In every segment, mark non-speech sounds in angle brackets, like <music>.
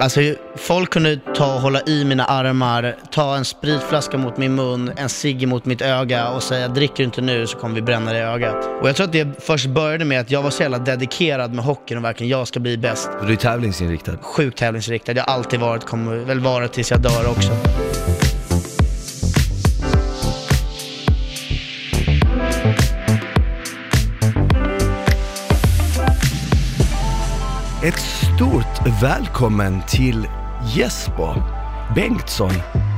Alltså folk kunde ta och hålla i mina armar, ta en spritflaska mot min mun, en cigg mot mitt öga och säga dricker du inte nu så kommer vi bränna dig i ögat. Och jag tror att det först började med att jag var så jävla dedikerad med hockeyn och verkligen jag ska bli bäst. Du är tävlingsinriktad. Sjukt tävlingsriktad, jag har alltid varit, kommer väl vara tills jag dör också. Ett stort välkommen till Jesper Bengtsson.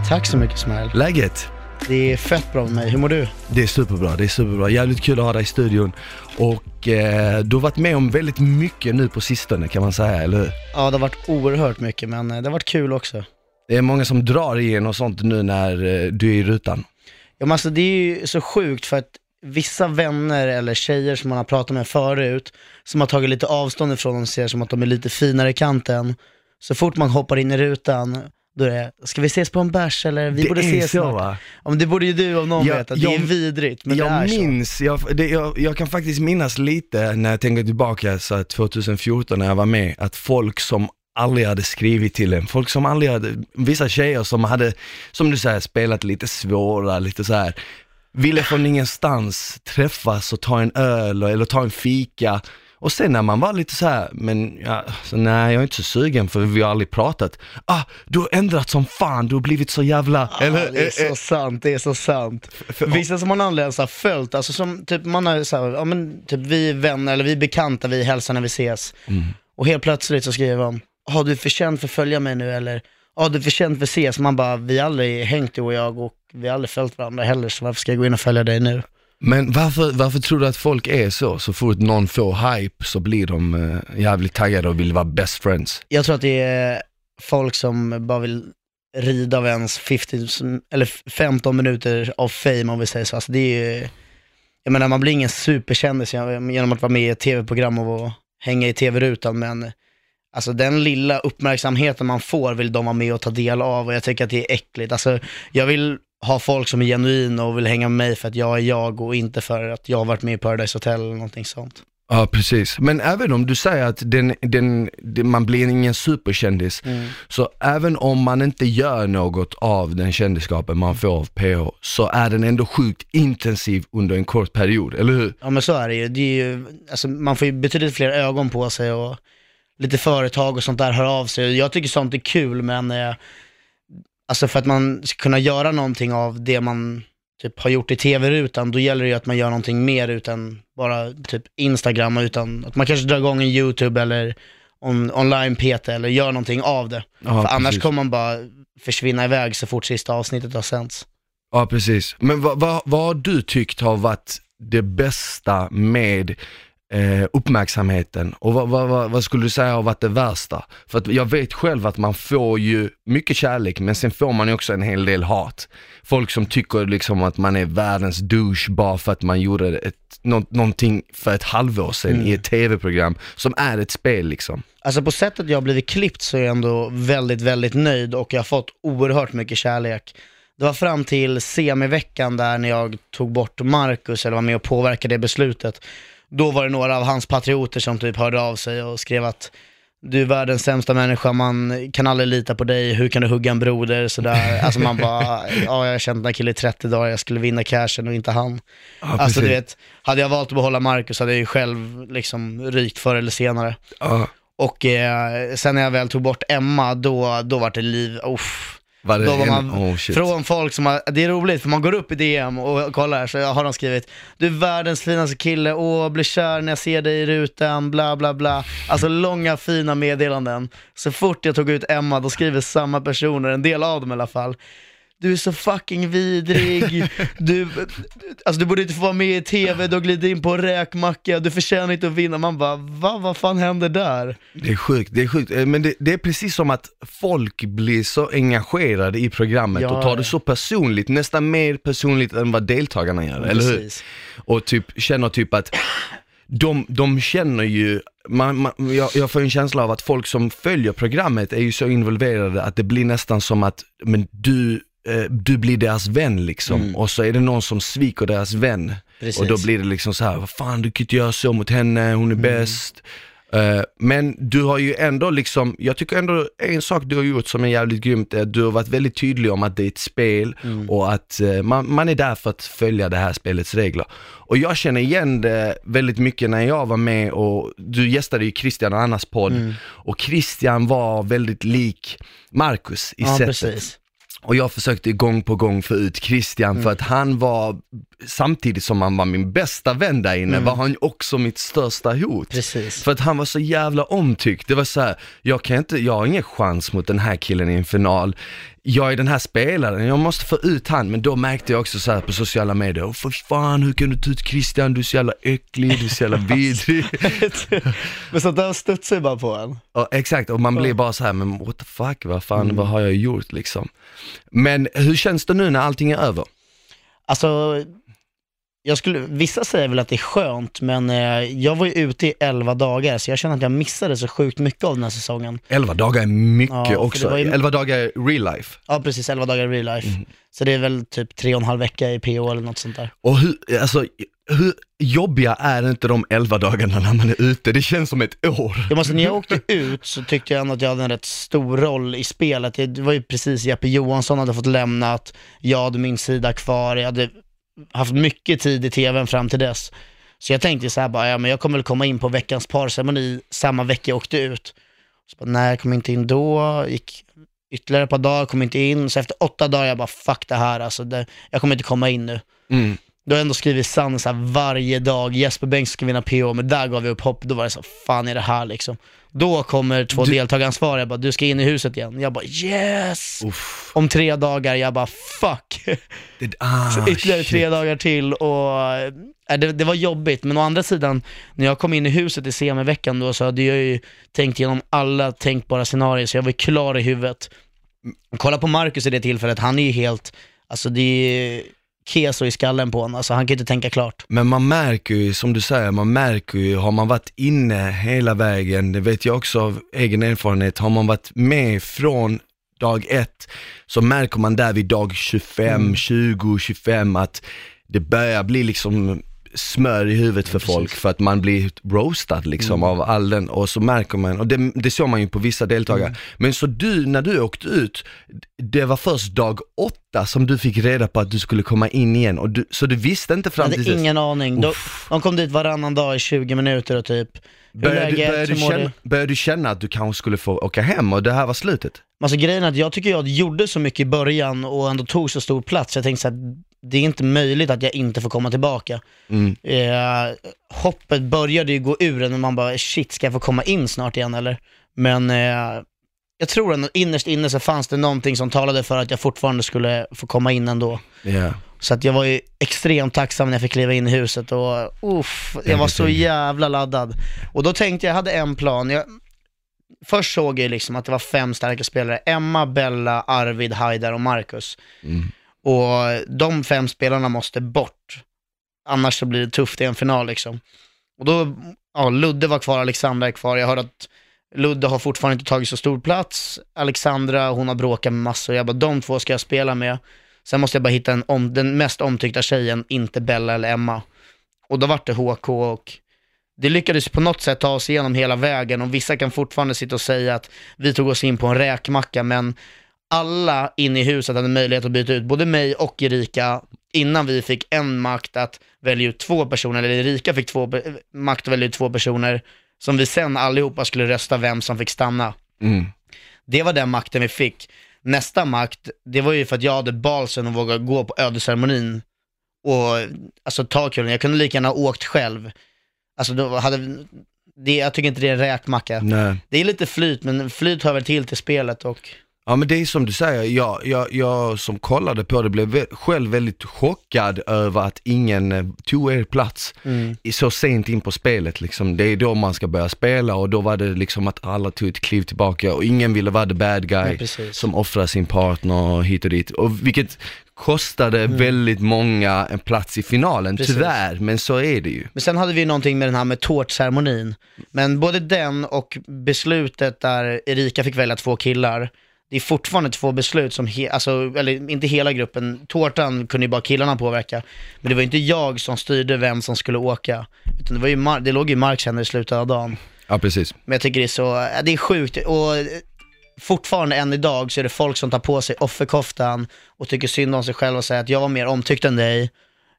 Tack så mycket Smile. Läget? Det är fett bra med mig, hur mår du? Det är superbra, det är superbra. Jävligt kul att ha dig i studion. Och eh, du har varit med om väldigt mycket nu på sistone kan man säga, eller hur? Ja, det har varit oerhört mycket men eh, det har varit kul också. Det är många som drar igen och sånt nu när eh, du är i rutan. Ja, men alltså det är ju så sjukt för att vissa vänner eller tjejer som man har pratat med förut, som har tagit lite avstånd ifrån dem, ser som att de är lite finare i kanten. Så fort man hoppar in i rutan, då är det, ska vi ses på en bärs eller vi Det borde ses så, snart. va? Ja, men det borde ju du om någon Jag- veta, det jag- är vidrigt men det är jag så. minns, jag, det, jag, jag kan faktiskt minnas lite när jag tänker tillbaka så här 2014 när jag var med, att folk som aldrig hade skrivit till en, folk som aldrig hade, vissa tjejer som hade, som du säger, spelat lite svåra, lite så här ville från ingenstans träffas och ta en öl eller ta en fika. Och sen när man var lite så här, men ja, så nej jag är inte så sugen för vi har aldrig pratat. Ah, du har ändrat som fan, du har blivit så jävla... Ja, det är så sant, det är så sant. Vissa som man aldrig ens har följt, alltså som typ man har så här, ja men typ vi är vänner eller vi är bekanta, vi hälsar när vi ses. Mm. Och helt plötsligt så skriver de, har du förtjänt för att följa mig nu eller? Ja du är för att ses. Man bara, vi har aldrig hängt du och jag och vi har aldrig följt varandra heller så varför ska jag gå in och följa dig nu? Men varför, varför tror du att folk är så? Så fort någon får hype så blir de eh, jävligt taggade och vill vara best friends. Jag tror att det är folk som bara vill rida av ens 50, eller 15 minuter av fame om vi säger så. Alltså det är ju, jag menar man blir ingen superkändis genom att vara med i ett tv-program och hänga i tv-rutan men Alltså den lilla uppmärksamheten man får vill de vara med och ta del av och jag tycker att det är äckligt. Alltså jag vill ha folk som är genuina och vill hänga med mig för att jag är jag och inte för att jag har varit med i Paradise Hotel eller någonting sånt. Ja, precis. Men även om du säger att den, den, den, man blir ingen superkändis, så även om man inte gör något av den kändiskapen man får av PH, så är den ändå sjukt intensiv under en kort period, eller hur? Ja men så är det ju. Det är ju alltså, man får ju betydligt fler ögon på sig och lite företag och sånt där hör av sig. Jag tycker sånt är kul men eh, alltså för att man ska kunna göra någonting av det man typ har gjort i tv-rutan, då gäller det ju att man gör någonting mer utan bara typ Instagram, utan att man kanske drar igång en YouTube eller on, online-PT eller gör någonting av det. Ja, för annars precis. kommer man bara försvinna iväg så fort sista avsnittet har sänts. Ja, precis. Men vad, vad, vad har du tyckt har varit det bästa med eh, uppmärksamheten och vad, vad, vad, skulle du säga har varit det värsta? För att jag vet själv att man får ju mycket kärlek men sen får man ju också en hel del hat. Folk som tycker liksom att man är världens douche bara för att man gjorde ett, nå, någonting för ett halvår sedan i ett tv-program som är ett spel liksom. Alltså på sättet jag har blivit klippt så är jag ändå väldigt, väldigt nöjd och jag har fått oerhört mycket kärlek. Det var fram till semiveckan där när jag tog bort Marcus, eller var med och påverkade det beslutet. Då var det några av hans patrioter som typ hörde av sig och skrev att du är världens sämsta människa, man kan aldrig lita på dig, hur kan du hugga en broder? Sådär. <laughs> Alltså man bara, ja jag har känt den här killen i 30 dagar, jag skulle vinna cashen och inte han. alltså du vet, hade jag valt att behålla Marcus hade jag ju själv liksom rykt förr eller senare. Ja, Och eh, sen när jag väl tog bort Emma, då, då var det liv, uff. Var det Då var en, man, oh, shit. från folk som har, det är roligt för man går upp i DM och kollar så har de skrivit Du är världens finaste kille, åh blir kär när jag ser dig i rutan, bla bla bla. Alltså långa fina meddelanden. Så fort jag tog ut Emma, då skriver samma personer, en del av dem i alla fall. Du är så fucking vidrig, <laughs> du, alltså du borde inte få vara med i TV, du har glidit in på en räkmacka, du förtjänar inte att vinna. Man bara, va, vad fan händer där? Det är sjukt, det är sjukt. Eh, Men det, det är precis som att folk blir så engagerade i programmet Ja, och tar det så personligt, nästan mer personligt än vad deltagarna gör, eller hur? Precis. Och typ känner typ att de, de känner ju, man, man, jag, jag får en känsla av att folk som följer programmet är ju så involverade att det blir nästan som att, men du, du blir deras vän liksom, och så är det någon som sviker deras vän. Precis. Och då blir det liksom så här, vad fan du kan inte göra så mot henne, hon är bäst. Eh, men du har ju ändå liksom, jag tycker ändå en sak du har gjort som är jävligt grymt är att du har varit väldigt tydlig om att det är ett spel Mm. och att eh, man, man är där för att följa det här spelets regler. Och jag känner igen det väldigt mycket när jag var med och du gästade ju Christian och Annas podd Mm. och Christian var väldigt lik Marcus i Ja, sättet. precis. Och jag försökte gång på gång få ut Christian Mm. för att han var, samtidigt som han var min bästa vän där inne, var han också mitt största hot. Mm. Precis. För att han var så jävla omtyckt. Det var så här, jag kan inte, jag har ingen chans mot den här killen i en final. Jag är den här spelaren, jag måste få ut han. Men då märkte jag också så på sociala medier, åh för fan hur kan du ta ut Christian, du är så jävla äcklig, du är så jävla <laughs> vidrig. <laughs> Men sånt där studsar ju bara på en. och, exakt, och man blir bara så här, men what the fuck, vad fan, vad har jag gjort liksom? Men hur känns det nu när allting är över? Alltså, jag skulle, vissa säger väl att det är skönt, men eh, jag var ju ute i 11 dagar, så jag känner att jag missade så sjukt mycket av den här säsongen. 11 dagar är mycket Ja, för också. var ju- 11 dagar är real life. Ja, precis, 11 dagar i real life. Så det är väl typ tre och en halv vecka i PO eller något sånt där. Och hur, alltså, hur jobbiga är inte de 11 dagarna när man är ute? Det känns som ett år. Jag måste, när jag <laughs> åkte ut så tyckte jag ändå att jag hade en rätt stor roll i spelet. Det var ju precis Jeppe Johansson hade fått lämnat, jag hade min sida kvar, jag hade haft mycket tid i tvn fram till dess. Så jag tänkte så här bara, ja men jag kommer väl komma in på veckans parceremoni samma vecka jag åkte ut. Så bara, nej, jag kom inte in då, gick ytterligare ett par dagar, kom inte in. Så efter åtta dagar, jag bara fuck det här alltså, det, jag kommer inte komma in nu. Mm. Då har jag ändå skrivit Sanne så varje dag, Jesper Bengtsson ska vinna PO, men där gav vi upp hopp, då var det så fan är det här liksom. Då kommer två Du- deltagaransvariga, bara du ska in i huset igen. Jag bara yes! Uff. Om tre dagar, jag bara fuck! Det, ah, Så ytterligare shit. tre dagar till och äh, det, det var jobbigt, men å andra sidan, när jag kom in i huset i semiveckan då så hade jag ju tänkt igenom alla tänkbara scenarier, så jag var klar i huvudet. Kolla på Marcus i det tillfället, han är ju helt, alltså det är keso i skallen på honom, alltså han kan inte tänka klart. Men man märker ju, som du säger, man märker ju, har man varit inne hela vägen, det vet jag också av egen erfarenhet, har man varit med från dag ett, så märker man där vid dag 25, Mm. 20, 25 att det börjar bli liksom smör i huvudet för folk för att man blir roastad liksom Mm. av all den och så märker man, och det, det såg man ju på vissa deltagare. Mm. Men så du, när du åkte ut, det var först dag åtta som du fick reda på att du skulle komma in igen och du, så du visste inte Jag fram till hade dess? ingen aning. De, de kom dit varannan dag i 20 minuter och typ, hur Började, du- läget, började, du känna, du? började du känna att du kanske skulle få åka hem och det här var slutet? Alltså grejen är att jag tycker jag gjorde så mycket i början och ändå tog så stor plats. Jag tänkte så att det är inte möjligt att jag inte får komma tillbaka. Mm. Eh, hoppet började ju gå ur en och man bara shit, ska jag få komma in snart igen eller? Men eh, jag tror att innerst inne så fanns det någonting som talade för att jag fortfarande skulle få komma in ändå. Ja. Så att jag var ju extremt tacksam när jag fick kliva in i huset och uff, jag var så jävla laddad. Och då tänkte jag, jag hade en plan. Jag, först såg jag liksom att det var fem starka spelare. Emma, Bella, Arvid, Haidar och Marcus. Mm. Och de fem spelarna måste bort. Annars så blir det tufft i en final liksom. Och då, ja, Ludde var kvar, Alexandra är kvar. Jag hörde att Ludde har fortfarande inte tagit så stor plats. Alexandra, hon har bråkat med massor. Jag bara, de två ska jag spela med. Sen måste jag bara hitta en om, den mest omtyckta tjejen, inte Bella eller Emma. Och då vart det HK och det lyckades på något sätt ta oss igenom hela vägen och vissa kan fortfarande sitta och säga att vi tog oss in på en räkmacka, men alla inne i huset hade möjlighet att byta ut både mig och Erika innan vi fick en makt att välja ut två personer, eller Erika fick två, makt att välja ut två personer som vi sen allihopa skulle rösta vem som fick stanna. Mm. Det var den makten vi fick. Nästa makt, det var ju för att jag hade balsen och våga gå på ödesceremonin och alltså ta kullen. Jag kunde lika gärna ha åkt själv. Alltså då hade, det, jag tycker inte det är en räkmacka. Nej. Det är lite flyt, men flyt hör väl till till spelet och Ja men det är som du säger, jag, jag, jag som kollade på det blev själv väldigt chockad över att ingen eh, tog er plats mm. i- så sent in på spelet liksom. Det är då man ska börja spela och då var det liksom att alla tog ett kliv tillbaka och ingen ville vara the bad guy Ja, som offrar sin partner hit och dit. Och vilket kostade väldigt många en plats i finalen, Mm. Precis. tyvärr, men så är det ju. Men sen hade vi någonting med den här med tårtceremonin. Men både den och beslutet där Erika fick välja två killar, det är fortfarande två beslut som, he- alltså, eller inte hela gruppen, tårtan kunde ju bara killarna påverka. Men det var ju inte jag som styrde vem som skulle åka, utan det, var ju Mar- det låg ju i Marks händer i slutet av dagen. Ja, precis. Men jag tycker det är så, det är sjukt och fortfarande än idag så är det folk som tar på sig offerkoftan och tycker synd om sig själv och säger att jag var mer omtyckt än dig,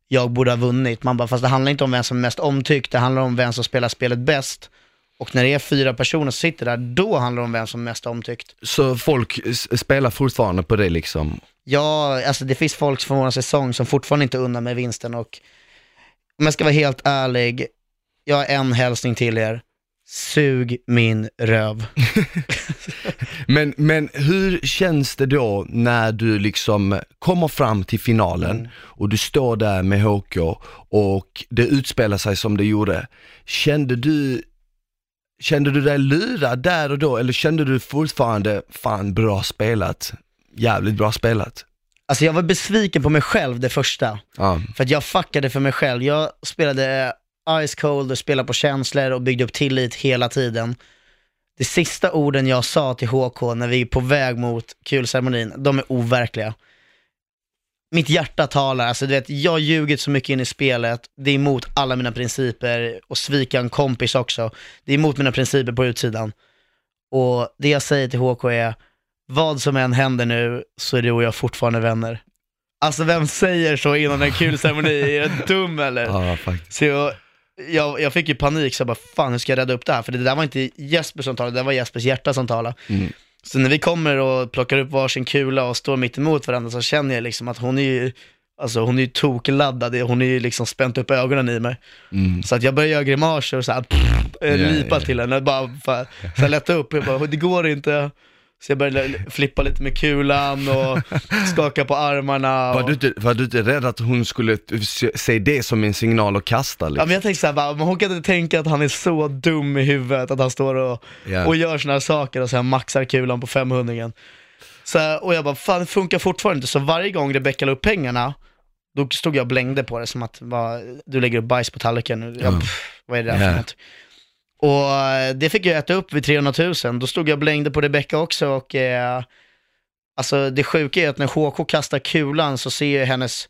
jag borde ha vunnit. Man bara, fast det handlar inte om vem som är mest omtyckt, det handlar om vem som spelar spelet bäst. Och när det är fyra personer som sitter där, då handlar det om vem som är mest omtyckt. Så folk spelar fortfarande på det liksom? Ja, alltså det finns folk från vår säsong som fortfarande inte unnar med vinsten och om jag ska vara helt ärlig, jag har en hälsning till er. Sug min röv. <laughs> Men, men hur känns det då när du liksom kommer fram till finalen Mm. och du står där med HK och det utspelar sig som det gjorde. Kände du, kände du dig lurad där och då eller kände du fortfarande, fan bra spelat, jävligt bra spelat? Alltså jag var besviken på mig själv det första. Ja, För att jag fuckade för mig själv. Jag spelade Ice Cold och spelade på känslor och byggde upp tillit hela tiden. De sista orden jag sa till HK när vi är på väg mot kulceremonin, de är overkliga. Mitt hjärta talar, alltså du vet, jag har ljugit så mycket in i spelet, det är emot alla mina principer och svika en kompis också. Det är emot mina principer på utsidan. Och det jag säger till HK är, vad som än händer nu så är du och jag fortfarande vänner. Alltså vem säger så innan en kul ceremoni? Är jag dum eller? <laughs> ja faktiskt. Så jag, jag, jag fick ju panik, så jag bara fan hur ska jag rädda upp det här? För det där var inte Jesper som talade, det var Jespers hjärta som talade. Mm. Så när vi kommer och plockar upp varsin kula och står mitt emot varandra så känner jag liksom att hon är ju, alltså hon är ju tokladdad, hon är ju liksom spänt upp ögonen i mig. Mm. Så att jag börjar göra grimaser och så här, pff, Ja, lipa ja. till henne, bara för, så här lätta upp, jag bara, det går inte. Så jag började flippa lite med kulan och <laughs> skaka på armarna. Var Och... du, inte, var du inte rädd att hon skulle se- det som en signal att kasta Ja, liksom? men jag tänkte såhär, bara, hon kan inte tänka att han är så dum i huvudet att han står och, Ja. och gör såna här saker och sen maxar kulan på 500 så, här, Och jag bara, fan det funkar fortfarande inte. Så varje gång Rebecca la upp pengarna, då stod jag och blängde på det som att va, du lägger upp bajs på tallriken. Jag, Ja. pff, vad är det där Ja. för något? Och eh, det fick jag äta upp vid 300 000. Då stod jag och blängde på Rebecca också och eh, alltså det sjuka är att när HK kastar kulan så ser jag hennes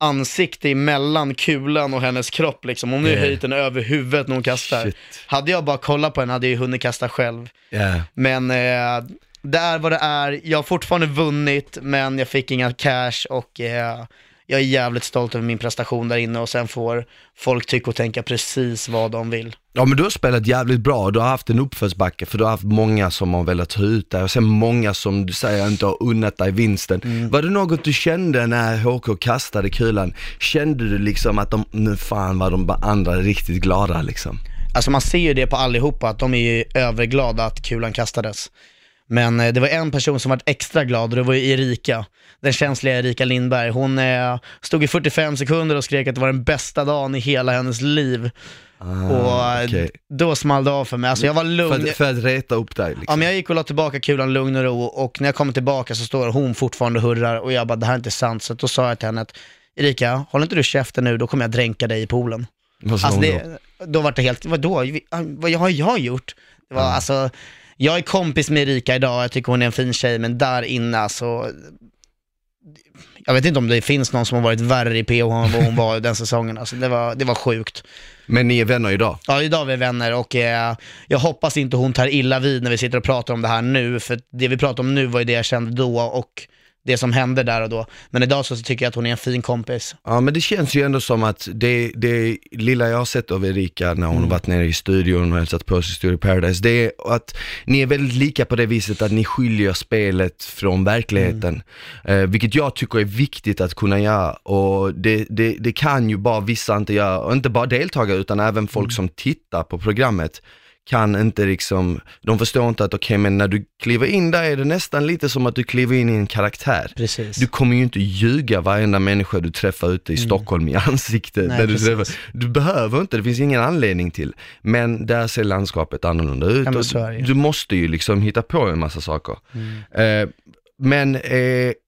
ansikte emellan kulan och hennes kropp liksom. Hon har ju höjt den över huvudet när hon kastar. Shit. Hade jag bara kollat på henne hade jag ju hunnit kasta själv. Ja. Men eh, det är vad det är. Jag har fortfarande vunnit, men jag fick inga cash och eh, jag är jävligt stolt över min prestation där inne och sen får folk tycka och tänka precis vad de vill. Ja men du har spelat jävligt bra, du har haft en uppförsbacke för du har haft många som har velat ta ut dig och sen många som du säger inte har unnat dig vinsten. Mm. Var det något du kände när HK kastade kulan? Kände du liksom att de, nu fan var de andra riktigt glada liksom? Alltså man ser ju det på allihopa, att de är ju överglada att kulan kastades. Men eh, det var en person som var extra glad och det var ju Erika, den känsliga Erika Lindberg. Hon eh, stod i 45 sekunder och skrek att det var den bästa dagen i hela hennes liv. Ah, och eh, okej. då small det av för mig. Alltså jag var för, lugn. att, för att reta upp dig liksom? Ja, men jag gick och la tillbaka kulan lugn och ro och när jag kommer tillbaka så står hon fortfarande och hurrar och jag bara, det här är inte sant. Så då sa jag till henne att Erika, håll inte du käften nu, då kommer jag dränka dig i poolen. Vad Alltså det, då var det helt, vadå, vad har jag gjort? Det var alltså, jag är kompis med Erika idag, jag tycker hon är en fin tjej, men där inne alltså, jag vet inte om det finns någon som har varit värre i PH än vad hon var den säsongen, alltså det var, det var sjukt. Men ni är vänner idag? Ja, idag är vi vänner och eh, jag hoppas inte hon tar illa vid när vi sitter och pratar om det här nu, för det vi pratar om nu var ju det jag kände då och det som hände där och då. Men idag så tycker jag att hon är en fin kompis. Ja men det känns ju ändå som att det, det lilla jag har sett av Erika när hon har varit nere i studion och hälsat på sig i Studio Paradise, det är att ni är väldigt lika på det viset att ni skiljer spelet från verkligheten. Eh, vilket jag tycker är viktigt att kunna göra och det, det, det kan ju bara vissa inte göra, och inte bara deltagare utan även folk som tittar på programmet kan inte liksom, de förstår inte att okej men när du kliver in där är det nästan lite som att du kliver in i en karaktär. Precis. Du kommer ju inte ljuga varenda människa du träffar ute i Stockholm i ansiktet. Mm. Nej, du, träffar. du behöver inte, det finns ingen anledning till. Men där ser landskapet annorlunda ut. Ja, du måste ju liksom hitta på en massa saker. Mm. Eh, men eh,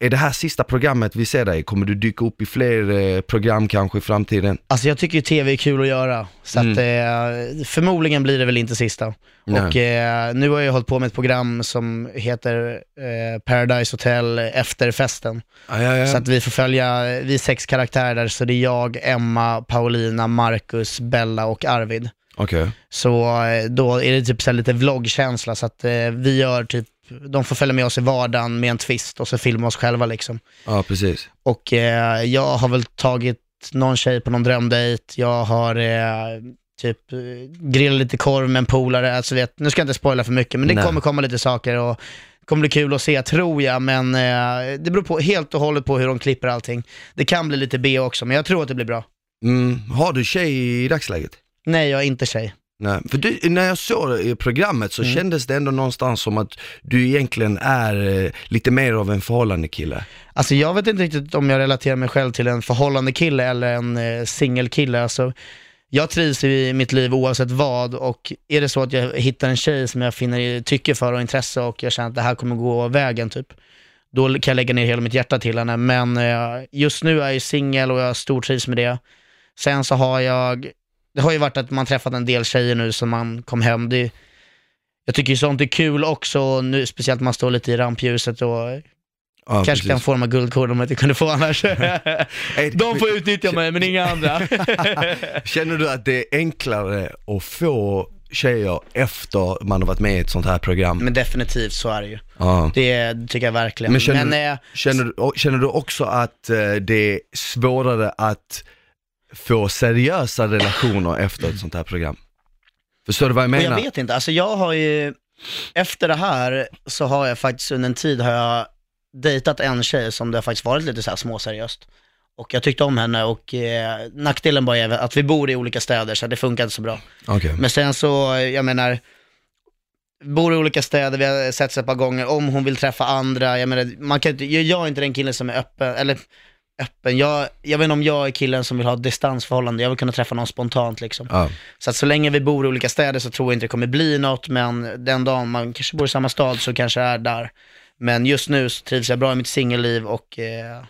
är det här sista programmet vi ser dig? Kommer du dyka upp i fler eh, program kanske i framtiden? Alltså jag tycker ju tv är kul att göra, så att, Mm. eh, förmodligen blir det väl inte sista. Nej. Och eh, nu har jag hållit på med ett program som heter eh, Paradise Hotel efter festen. Ja, ja, ja. Så att vi får följa, vi är sex karaktärer, så det är jag, Emma, Paulina, Marcus, Bella och Arvid. Okej. Så eh, då är det typ så lite vloggkänsla, så att vi gör typ, de får följa med oss i vardagen med en twist och så filma oss själva liksom. Ja, precis. Och eh, jag har väl tagit någon tjej på någon drömdejt, jag har eh, typ eh, grillat lite korv med en polare, alltså vet, nu ska jag inte spoila för mycket, men det Nej. kommer komma lite saker och det kommer bli kul att se tror jag, men eh, det beror på, helt och hållet på hur de klipper allting. Det kan bli lite B också, men jag tror att det blir bra. Mm. Har du tjej i dagsläget? Nej, jag är inte tjej. Nej, för du, när jag såg det i programmet så Mm. kändes det ändå någonstans som att du egentligen är eh, lite mer av en förhållande kille. Alltså jag vet inte riktigt om jag relaterar mig själv till en förhållande kille eller en eh, singelkille. Alltså, jag trivs i mitt liv oavsett vad och är det så att jag hittar en tjej som jag finner tycke för och intresse och jag känner att det här kommer gå vägen typ, då kan jag lägga ner hela mitt hjärta till henne. Men eh, just nu är jag singel och jag stortrivs med det. Sen så har jag, det har ju varit att man träffat en del tjejer nu som man kom hem. Det, jag tycker ju sånt är kul också, nu, speciellt när man står lite i rampljuset och Ja, Kanske precis. kan få de här guldkornen om jag inte kunde få annars. <laughs> <laughs> De får utnyttja mig, men inga andra. <laughs> Känner du att det är enklare att få tjejer efter man har varit med i ett sånt här program? men definitivt, så är det ju. ja. Det tycker jag verkligen. Men känner, Men, eh, känner, du, och- känner du också att eh, det är svårare att få seriösa relationer efter ett sånt här program? Förstår du vad jag menar? jag vet inte, alltså jag har ju, efter det här så har jag faktiskt under en tid har jag dejtat en tjej som det har faktiskt varit lite så här småseriöst. Och jag tyckte om henne och eh, nackdelen bara är att vi bor i olika städer så det funkar inte så bra. Okej. Men sen så, jag menar, bor i olika städer, vi har sett ett par gånger, om hon vill träffa andra, jag menar, man kan jag är inte den killen som är öppen, eller öppen, jag, jag vet inte om jag är killen som vill ha ett distansförhållande, jag vill kunna träffa någon spontant liksom. Ja. Så att så länge vi bor i olika städer så tror jag inte det kommer bli något, men den dagen man kanske bor i samma stad så kanske jag är där. Men just nu så trivs jag bra i mitt singelliv och eh,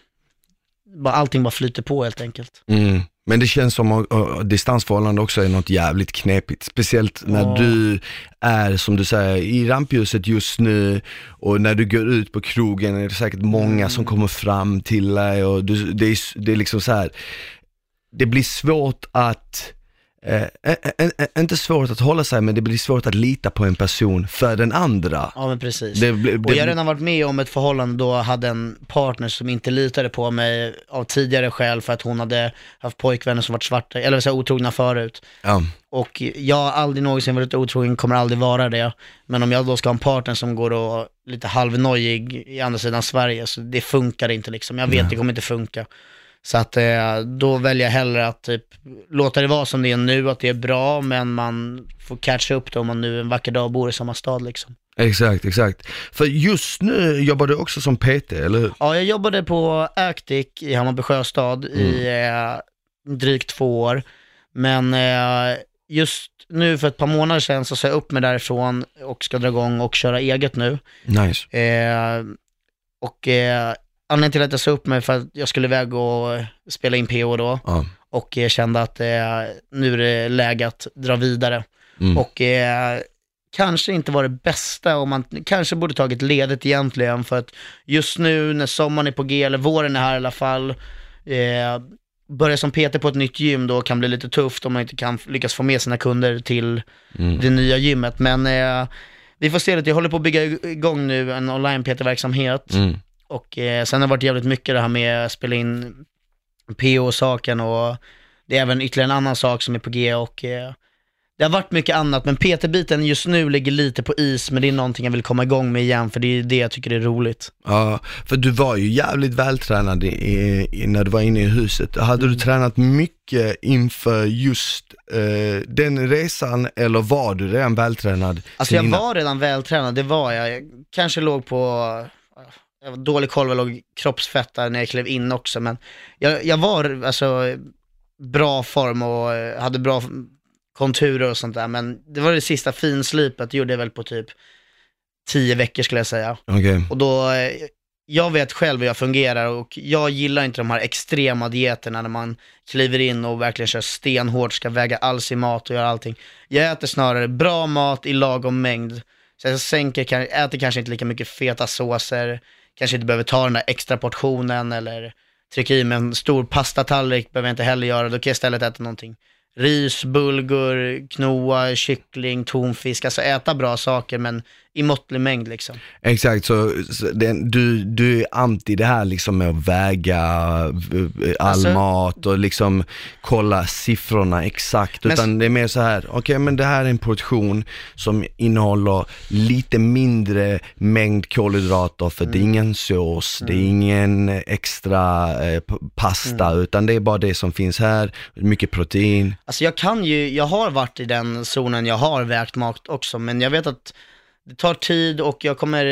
bara, allting bara flyter på helt enkelt. Mm. Men det känns som att uh, distansförhållande också är något jävligt knepigt. Speciellt när Ja. du är, som du säger, i rampljuset just nu och när du går ut på krogen är det säkert många Mm. som kommer fram till dig och du, det, är, det är liksom så här. det blir svårt att Eh, eh, eh, eh, inte svårt att hålla sig men det blir svårt att lita på en person för den andra. Ja men precis. Det, blir- Och jag har det, redan varit med om ett förhållande då jag hade en partner som inte litade på mig av tidigare skäl för att hon hade haft pojkvänner som varit svarta, eller så här, otrogna förut. ja, Och jag har aldrig någonsin varit otrogen, kommer aldrig vara det. Men om jag då ska ha en partner som går och lite halvnojig i andra sidan Sverige, så det funkar inte liksom. Jag vet Nej. det kommer inte funka. Så att eh, då väljer jag hellre att typ låta det vara som det är nu, att det är bra, men man får catcha upp det om man nu en vacker dag bor i samma stad liksom. exakt, exakt. För just nu jobbar du också som PT, eller hur? Ja, jag jobbade på Actic i Hammarby Sjöstad i eh, drygt två år. Men eh, just nu för ett par månader sedan så sa jag upp mig därifrån och ska dra igång och köra eget nu. Nice. Eh, och eh, anledningen till att jag sa upp mig för att jag skulle iväg och spela in PO då Ja. och jag kände att eh, nu är det läge att dra vidare. Mm. Och eh, kanske inte var det bästa och man kanske borde tagit ledigt egentligen för att just nu när sommaren är på G, eller våren är här i alla fall, eh, börja som PT på ett nytt gym då kan bli lite tufft om man inte kan lyckas få med sina kunder till Mm. det nya gymmet. Men eh, vi får se lite, jag håller på att bygga igång nu en online PT-verksamhet. Mm. Och eh, sen har det varit jävligt mycket det här med att spela in PO-saken och det är även ytterligare en annan sak som är på G och eh, det har varit mycket annat, men PT-biten just nu ligger lite på is, men det är någonting jag vill komma igång med igen, för det är det jag tycker är roligt. Ja, för du var ju jävligt vältränad i, i, när du var inne i huset. Hade Mm. du tränat mycket inför just eh, den resan eller var du redan vältränad? Alltså jag innan? var redan vältränad, det var jag. Jag kanske låg på, jag var dålig koll vad låg kroppsfett där när jag klev in också, men jag, jag var alltså bra form och eh, hade bra konturer och sånt där, men det var det sista finslipet, det gjorde jag väl på typ tio veckor skulle jag säga. Okej, Och då, eh, jag vet själv hur jag fungerar och jag gillar inte de här extrema dieterna när man kliver in och verkligen kör stenhårt, ska väga all sin mat och göra allting. Jag äter snarare bra mat i lagom mängd. Så jag sänker, äter kanske inte lika mycket feta såser, kanske inte behöver ta den där extra portionen eller trycka i mig en stor pastatallrik, behöver jag inte heller göra. Då kan jag istället äta någonting ris, bulgur, knoa, kyckling, tonfisk, alltså äta bra saker men i måttlig mängd liksom. Exakt, så, så den, du, du är anti det här liksom med att väga eh, all Alltså- mat och liksom kolla siffrorna exakt, Men- utan det är mer så här, okej men det här är en portion som innehåller lite mindre mängd kolhydrater för det är Mm. ingen sås, det är ingen extra eh, pasta, Mm. utan det är bara det som finns här, mycket protein. Alltså jag kan ju, jag har varit i den zonen, jag har vägt mat också, men jag vet att det tar tid och jag kommer,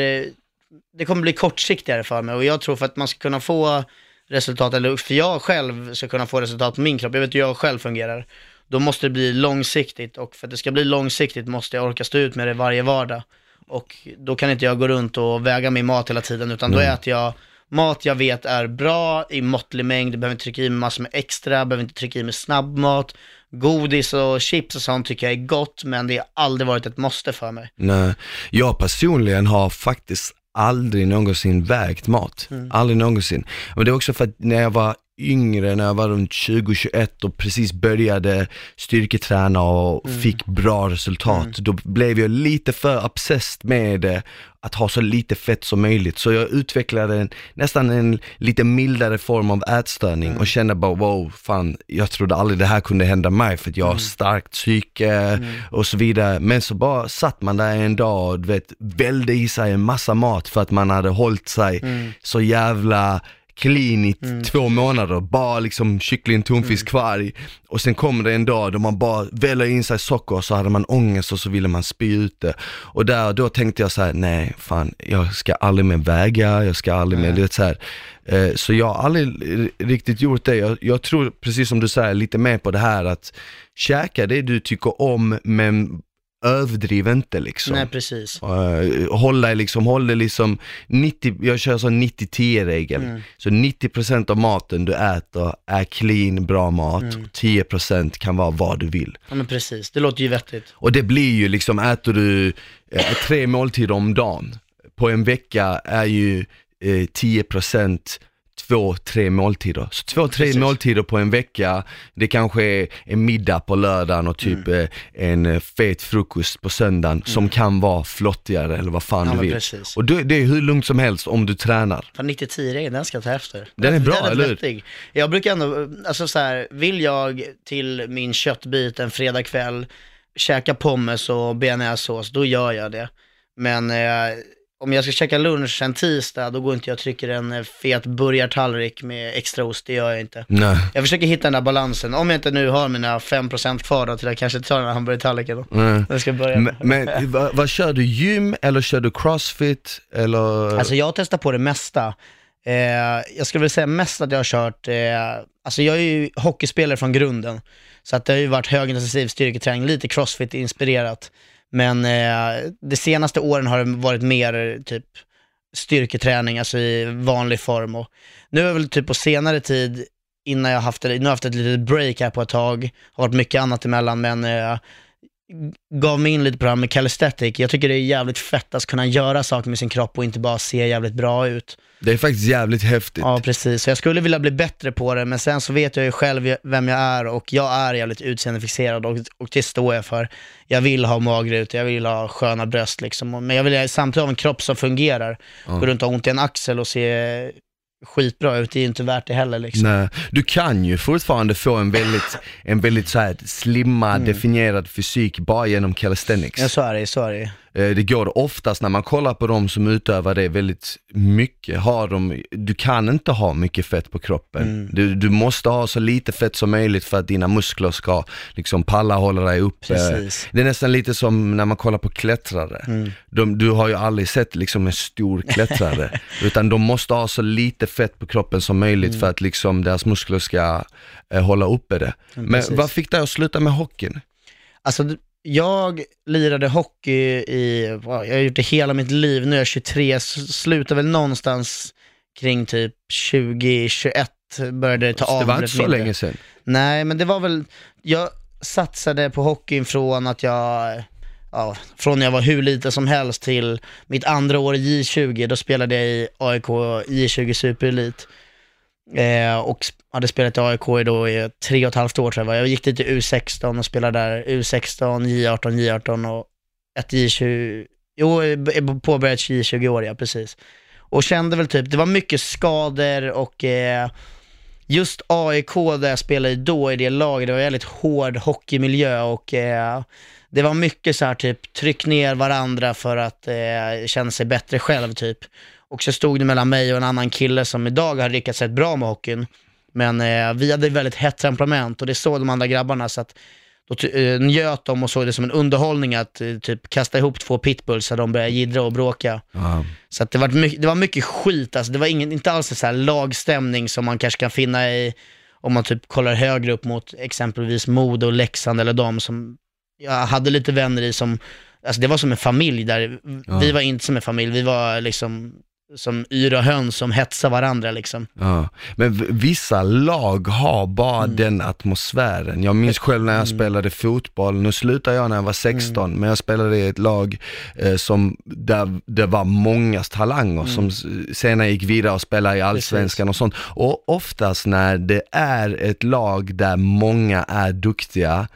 det kommer bli kortsiktigare för mig. Och jag tror för att man ska kunna få resultat, eller för jag själv ska kunna få resultat på min kropp, jag vet hur jag själv fungerar, då måste det bli långsiktigt och för att det ska bli långsiktigt måste jag orka stå ut med det varje vardag. Och då kan inte jag gå runt och väga min mat hela tiden, utan då Nej. äter jag mat jag vet är bra i måttlig mängd, behöver inte trycka i mig massor med extra, behöver inte trycka i mig snabbmat, godis och chips och sånt tycker jag är gott, men det har aldrig varit ett måste för mig. Nej, jag personligen har faktiskt aldrig någonsin vägt mat. Mm. Aldrig någonsin. Men det är också för att när jag var yngre, när jag var runt 20-21 och precis började styrketräna och Mm. fick bra resultat, då blev jag lite för obsessed med det, att ha så lite fett som möjligt. Så jag utvecklade en, nästan en lite mildare form av ätstörning Mm. och kände bara wow, fan, jag trodde aldrig det här kunde hända mig för att jag har Mm. starkt psyke och så vidare. Men så bara satt man där en dag och du vet, välde i sig en massa mat för att man hade hållit sig Mm. så jävla clean i två månader, bara liksom kyckling, tonfisk, kvarg. Och sen kommer det en dag då man bara väller in sig socker och så hade man ångest och så ville man spy ut det. Och där, då tänkte jag så här: nej fan, jag ska aldrig mer väga, jag ska aldrig mer, du vet så här. Eh, Så jag har aldrig riktigt gjort det. Jag, jag tror, precis som du säger, lite mer på det här att käka det du tycker om, men överdriv inte liksom. Nej, precis. Uh, håll dig liksom, håll liksom 90, jag kör så 90-10 regel. Mm. Så 90% av maten du äter är clean, bra mat. Mm. Och 10% kan vara vad du vill. Ja men precis, det låter ju vettigt. Och det blir ju liksom, äter du eh, tre måltider om dagen, på en vecka är ju eh, 10% två, tre måltider. Så två, tre Precis. måltider på en vecka, det kanske är en middag på lördagen och typ Mm. eh, en eh, fet frukost på söndagen som kan vara flottigare eller vad fan Ja du vill. precis. Och det, det är hur lugnt som helst om du tränar. Fan 90-10-regeln, den ska jag ta efter. Den är bra, rätt eller hur? Jag brukar ändå, alltså så här, vill jag till min köttbit en fredagkväll käka pommes och bearnaisesås, då gör jag det. Men eh, om jag ska käka lunch en tisdag, då går inte jag och trycker en eh, fet burgartallrik med extra ost, det gör jag inte. Nej. Jag försöker hitta den där balansen, om jag inte nu har mina 5% kvar då till att kanske ta den här hamburgertallriken då. Jag ska börja. Men, men vad, vad kör du? Gym eller kör du crossfit? Eller? Alltså jag har testat på det mesta. Eh, jag skulle väl säga mest att jag har kört, eh, alltså jag är ju hockeyspelare från grunden. Så att det har ju varit högintensiv styrketräning, lite crossfit-inspirerat. Men eh, de senaste åren har det varit mer typ styrketräning, alltså i vanlig form. Och nu är jag väl typ på senare tid, innan jag haft, nu har jag haft ett litet break här på ett tag, har varit mycket annat emellan, men eh, gav mig in lite på det här med calisthenics. Jag tycker det är jävligt fett att kunna göra saker med sin kropp och inte bara se jävligt bra ut. Det är faktiskt jävligt häftigt. Ja, precis. Så jag skulle vilja bli bättre på det, men sen så vet jag ju själv vem jag är och jag är jävligt utseendefixerad och, och det står jag för. Jag vill ha magrutor, jag vill ha sköna bröst liksom, men jag vill samtidigt ha en kropp som fungerar. Gå runt och ha ont i en axel och se skitbra ut, det är ju inte värt det heller liksom. Nej, du kan ju fortfarande få en väldigt, en väldigt så här slimmad, definierad fysik bara genom calisthenics. Mm. Ja, så är det, så är det. Eh, Det går oftast när man kollar på de som utövar det väldigt mycket, har de, du kan inte ha mycket fett på kroppen. Mm. Du, du måste ha så lite fett som möjligt för att dina muskler ska liksom palla hålla dig uppe. Precis. Det är nästan lite som när man kollar på klättrare. Mm. De, du har ju aldrig sett liksom en stor klättrare, <laughs> utan de måste ha så lite fett på kroppen som möjligt Mm. för att liksom deras muskler ska eh, hålla uppe det. Men precis. vad fick dig att sluta med hockeyn? Alltså, jag lirade hockey i, jag har gjort det hela mitt liv, nu är jag 23, s- slutar väl någonstans kring typ 2021, började ta av. det var inte så mindre. länge sedan. Nej, men det var väl, jag satsade på hockeyn från att jag, ja, från jag var hur liten som helst till mitt andra år i J20, då spelade jag i AIK J20 Superelit. Eh, och hade spelat i AIK i då i tre och ett halvt år tror jag det var. Jag gick dit i U16 och spelade där U16, J18, J18 och ett J20, jo, påbörjat J20-år ja, precis. Och kände väl typ, det var mycket skador och eh, just AIK där jag spelade då, i det laget, det var väldigt hård hockeymiljö och eh, det var mycket så här typ, tryck ner varandra för att eh, känna sig bättre själv typ. Och så stod det mellan mig och en annan kille som idag har lyckats rätt bra med hockeyn. Men eh, vi hade väldigt hett temperament och det såg de andra grabbarna så att då eh, njöt de och såg det som en underhållning att eh, typ kasta ihop två pitbulls så de började jiddra och bråka. Ja. Så att det, var mycket, det var mycket skit, alltså det var ingen, inte alls en så här lagstämning som man kanske kan finna i, om man typ kollar högre upp mot exempelvis Modo och Leksand eller de som jag hade lite vänner i som, alltså det var som en familj där, Ja. vi var inte som en familj, vi var liksom som yra höns som hetsar varandra liksom. Ja, men vissa lag har bara Mm. den atmosfären. Jag minns själv när jag spelade fotboll, nu slutade jag när jag var 16, Mm. men jag spelade i ett lag eh, som, där det var många talanger Mm. som senare gick vidare och spelade i allsvenskan och sånt. Och oftast när det är ett lag där många är duktiga,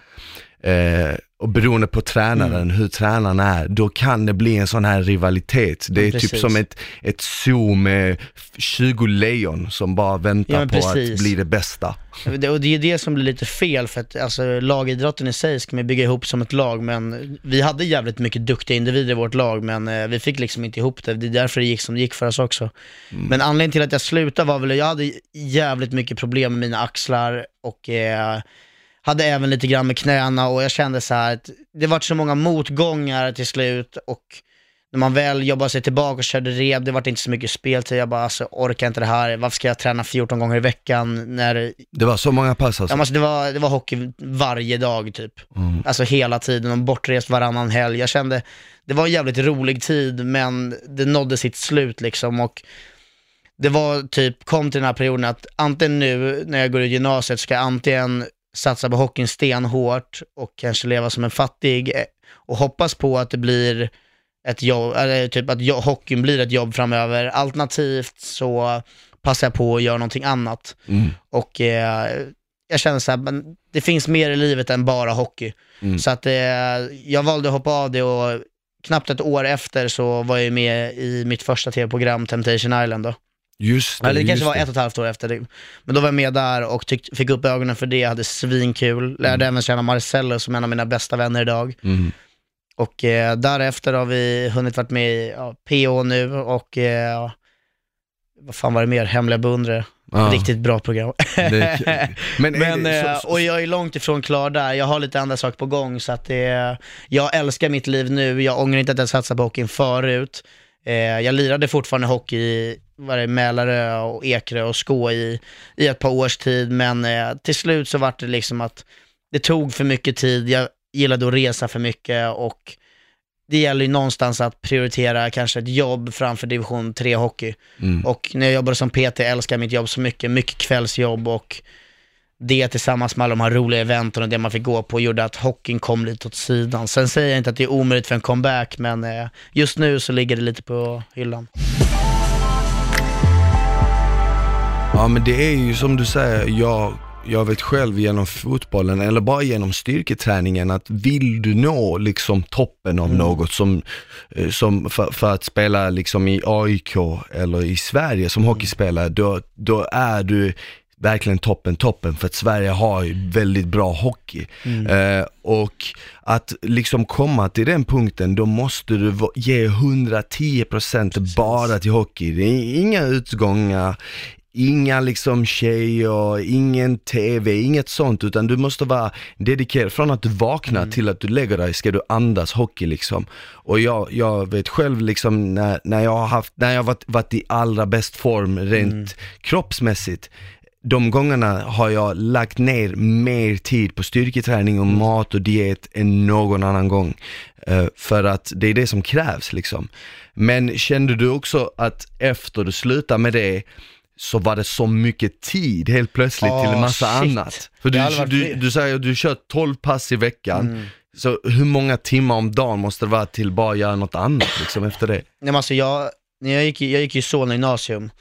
eh, och beroende på tränaren, Mm. hur tränaren är, då kan det bli en sån här rivalitet. Det är typ precis. som ett, ett zoo med 20 lejon som bara väntar Ja, på precis. att bli det bästa. Och det är det som blir lite fel för att alltså, lagidrotten i sig ska man bygga ihop som ett lag men vi hade jävligt mycket duktiga individer i vårt lag men eh, vi fick liksom inte ihop det. Det är därför det gick som det gick för oss också. Men anledningen till att jag slutade var väl, jag hade jävligt mycket problem med mina axlar och eh, hade även lite grann med knäna och jag kände så här att det var så många motgångar till slut och när man väl jobbade sig tillbaka och körde reb, det var inte så mycket speltid. Jag bara, alltså orkar inte det här. Varför ska jag träna 14 gånger i veckan när Det var så många pass alltså. Ja, alltså det, var, det var hockey varje dag typ. Mm. Alltså hela tiden och bortrest varannan helg. Jag kände, det var en jävligt rolig tid men det nådde sitt slut liksom och det var typ, kom till den här perioden att antingen nu när jag går ut gymnasiet ska jag antingen satsa på hockeyn stenhårt och kanske leva som en fattig eh, och hoppas på att det blir ett jobb, eller typ att hockeyn blir ett jobb framöver. Alternativt så passar jag på att göra någonting annat. Mm. Och eh, jag känner så här, men det finns mer i livet än bara hockey. Mm. Så att eh, jag valde att hoppa av det och knappt ett år efter så var jag med i mitt första tv-program Temptation Island då. Just det, Eller det kanske var ett och ett halvt år efter det. Men då var jag med där och tyck, fick upp ögonen för det, hade svinkul. Lärde även känna Marcello som en av mina bästa vänner idag. Mm. Och eh, därefter har vi hunnit varit med i ja, PO nu och eh, vad fan var det mer? Hemliga beundrare. Ja, Riktigt bra program. <laughs> men är Men, det, eh, så, så, och jag är långt ifrån klar där. Jag har lite andra saker på gång så att det, jag älskar mitt liv nu. Jag ångrar inte att jag satsade på hockeyn förut. Eh, jag lirade fortfarande hockey är det, Mälarö och Ekerö och Skå i, i ett par års tid, men eh, till slut så var det liksom att det tog för mycket tid. Jag gillade att resa för mycket och det gäller ju någonstans att prioritera kanske ett jobb framför division 3 hockey. mm. Och när jag jobbade som PT älskar jag mitt jobb så mycket, mycket kvällsjobb och det tillsammans med alla de här roliga eventen och det man fick gå på gjorde att hockeyn kom lite åt sidan. Sen säger jag inte att det är omöjligt för en comeback, men eh, just nu så ligger det lite på hyllan. Ja men det är ju som du säger, jag, jag vet själv genom fotbollen eller bara genom styrketräningen att vill du nå liksom toppen av något som, eh, som för, för att spela liksom i AIK eller i Sverige som hockeyspelare, då, då är du verkligen toppen, toppen för att Sverige har ju väldigt bra hockey. Eh, och att liksom komma till den punkten, då måste du ge 110% bara till hockey. Det är inga utgångar, inga liksom tjejer, ingen TV, inget sånt, utan du måste vara dedikerad. Från att du vaknar till att du lägger dig ska du andas hockey liksom. Och jag, jag vet själv liksom när, när jag har haft, när jag varit, varit i allra bäst form rent kroppsmässigt, de gångerna har jag lagt ner mer tid på styrketräning och mat och diet än någon annan gång. Eh, för att det är det som krävs liksom. Men kände du också att efter du slutade med det så var det så mycket tid helt plötsligt till en Ah, massa shit. annat. För du, du, du säger att du kör 12 pass i veckan, Mm. så hur många timmar om dagen måste det vara till bara göra något annat liksom efter det? Nej, men alltså jag, när jag, gick, i- jag gick i Solna gymnasium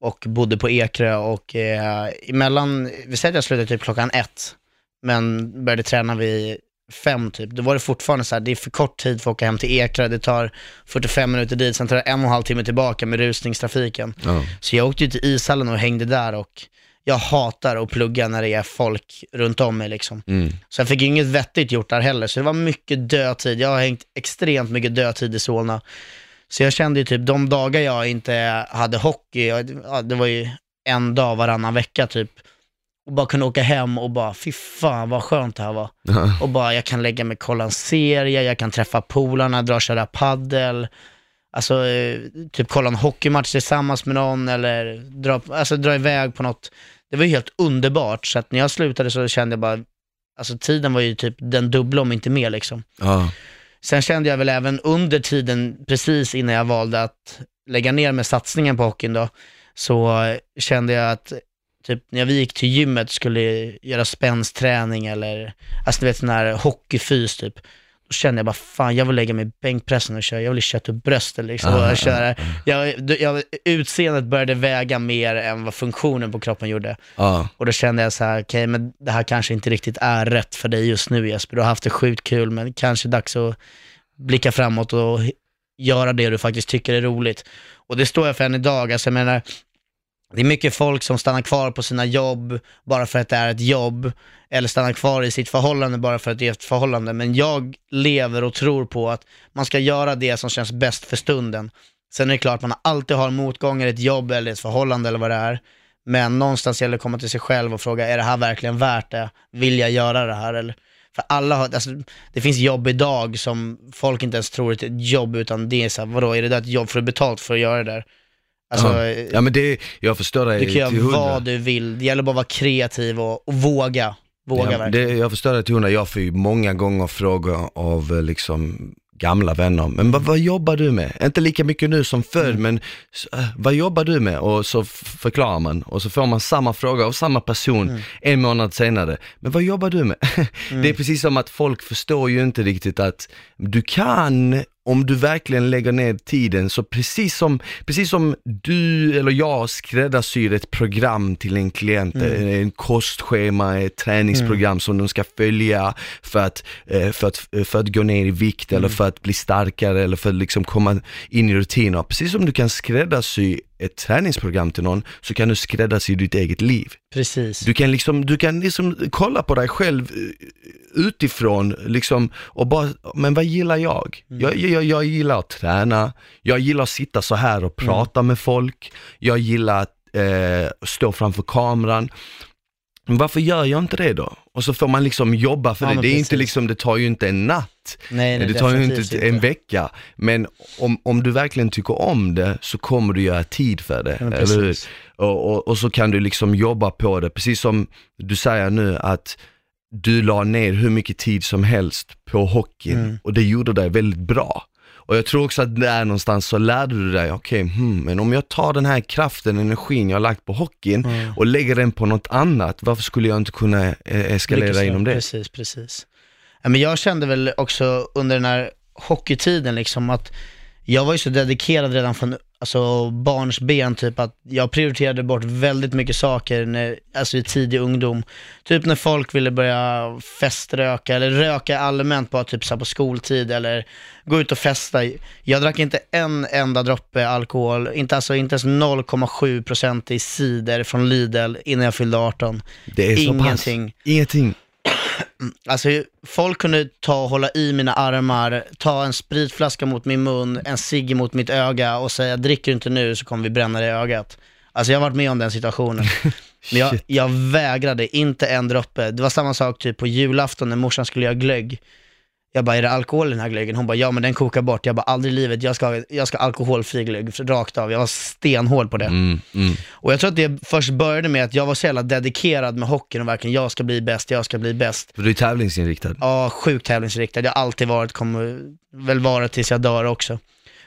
och bodde på Ekerö och eh, emellan, vi säger att jag slutade typ klockan ett, men började träna vid fem typ, då var det fortfarande så här, det är för kort tid för att åka hem till Ekerö, det tar 45 minuter dit, sen tar det en och en halv timme tillbaka med rusningstrafiken. Ja. Så jag åkte ju till ishallen och hängde där och jag hatar att plugga när det är folk runt om mig liksom. Mm. Så jag fick inget vettigt gjort där heller, så det var mycket dödtid. Jag har hängt extremt mycket dödtid i Solna. Så jag kände ju typ de dagar jag inte hade hockey, jag- ja, det var ju en dag varannan vecka typ, och bara kunna åka hem och bara, fy fan vad skönt det här var. Och bara, jag kan lägga mig och kolla en serie, jag kan träffa polarna, dra och köra paddel. Alltså, eh, typ kolla en hockeymatch tillsammans med någon eller dra, alltså, dra iväg på något. Det var ju helt underbart, så att när jag slutade så kände jag bara, alltså tiden var ju typ den dubbla om inte mer liksom. Ja. Sen kände jag väl även under tiden, precis innan jag valde att lägga ner med satsningen på hockeyn då, så kände jag att typ när vi gick till gymmet skulle göra spänstträning eller, alltså du vet sån här hockeyfys typ, då kände jag bara fan jag vill lägga mig i bänkpressen och köra, jag vill köra upp bröstet liksom Ah, och köra. Jag, jag, utseendet började väga mer än vad funktionen på kroppen gjorde. Ja. Och då kände jag så här, okej men det här kanske inte riktigt är rätt för dig just nu Jesper. Du har haft det sjukt kul men kanske dags att blicka framåt och göra det du faktiskt tycker är roligt. Och det står jag för än idag, alltså jag menar, det är mycket folk som stannar kvar på sina jobb bara för att det är ett jobb, eller stannar kvar i sitt förhållande bara för att det är ett förhållande. Men jag lever och tror på att man ska göra det som känns bäst för stunden. Sen är det klart, man alltid har motgångar i ett jobb eller ett förhållande eller vad det är. Men någonstans gäller det att komma till sig själv och fråga, är det här verkligen värt det? Vill jag göra det här? Eller, för alla har, alltså, det finns jobb idag som folk inte ens tror är ett jobb, utan det är så här, vadå, är det där ett jobb för att betalt för att göra det där? Alltså, ja. ja men det, jag förstår dig du kan göra till hundra. vad du vill, det gäller bara att vara kreativ och, och våga. Våga Ja, verkligen. det, jag förstår det till hundra. Jag får ju många gånger frågor av eh, liksom gamla vänner, men vad, vad jobbar du med? Inte lika mycket nu som förr, Mm. men s- äh, vad jobbar du med? Och så f- förklarar man och så får man samma fråga av samma person Mm. en månad senare. Men vad jobbar du med? <laughs> Det är precis som att folk förstår ju inte riktigt att du kan, om du verkligen lägger ner tiden, så precis som, precis som du eller jag skräddarsyr ett program till en klient, Mm. en kostschema, ett träningsprogram som de ska följa för att, eh, för att, för att gå ner i vikt eller för att bli starkare eller för att liksom komma in i rutiner. Precis som du kan skräddarsy ett träningsprogram till någon, så kan du skräddarsy ditt eget liv. Precis. Du kan liksom, du kan liksom kolla på dig själv eh, utifrån liksom och bara, men vad gillar jag? Jag, jag, jag gillar att träna, jag gillar att sitta så här och prata med folk, jag gillar att eh, stå framför kameran. Varför gör jag inte det då? Och så får man liksom jobba för Ja, det. Det är inte liksom, det tar ju inte en natt. Nej, nej, det tar ju inte en vecka. Men om, om du verkligen tycker om det så kommer du göra tid för det. Ja, eller hur? Och, och, och så kan du liksom jobba på det, precis som du säger nu att du la ner hur mycket tid som helst på hockeyn Mm. och det gjorde dig väldigt bra. Och jag tror också att där någonstans så lärde du dig, okej, hmm, men om jag tar den här kraften, energin jag har lagt på hockeyn Mm. och lägger den på något annat, varför skulle jag inte kunna eh, eskalera Lyckas inom det? Precis, precis. Men jag kände väl också under den här hockeytiden liksom att jag var ju så dedikerad redan från alltså, barns ben, typ att jag prioriterade bort väldigt mycket saker när, alltså i tidig ungdom. Typ när folk ville börja feströka eller röka allmänt bara typ så på skoltid eller gå ut och festa. Jag drack inte en enda droppe alkohol, inte, alltså, inte ens 0,7% i cider från Lidl innan jag fyllde 18. Det är så pass. Ingenting. <clears throat> Alltså folk kunde ta och hålla i mina armar, ta en spritflaska mot min mun, en cigg mot mitt öga och säga dricker du inte nu så kommer vi bränna dig i ögat. Alltså jag har varit med om den situationen. <laughs> Men jag, jag vägrade, inte en droppe. Det var samma sak typ på julafton när morsan skulle göra glögg. Jag bara, är det alkohol i den här glöggen? Hon bara, ja men den kokar bort. Jag bara, aldrig i livet, jag ska, jag ska ha alkoholfri glögg, rakt av. Jag var stenhård på det. Mm, mm. Och jag tror att det först började med att jag var så jävla dedikerad med hockeyn och verkligen, jag ska bli bäst, jag ska bli bäst. För du är tävlingsinriktad. Ja, sjukt tävlingsriktad. Jag har alltid varit, kommer väl vara tills jag dör också.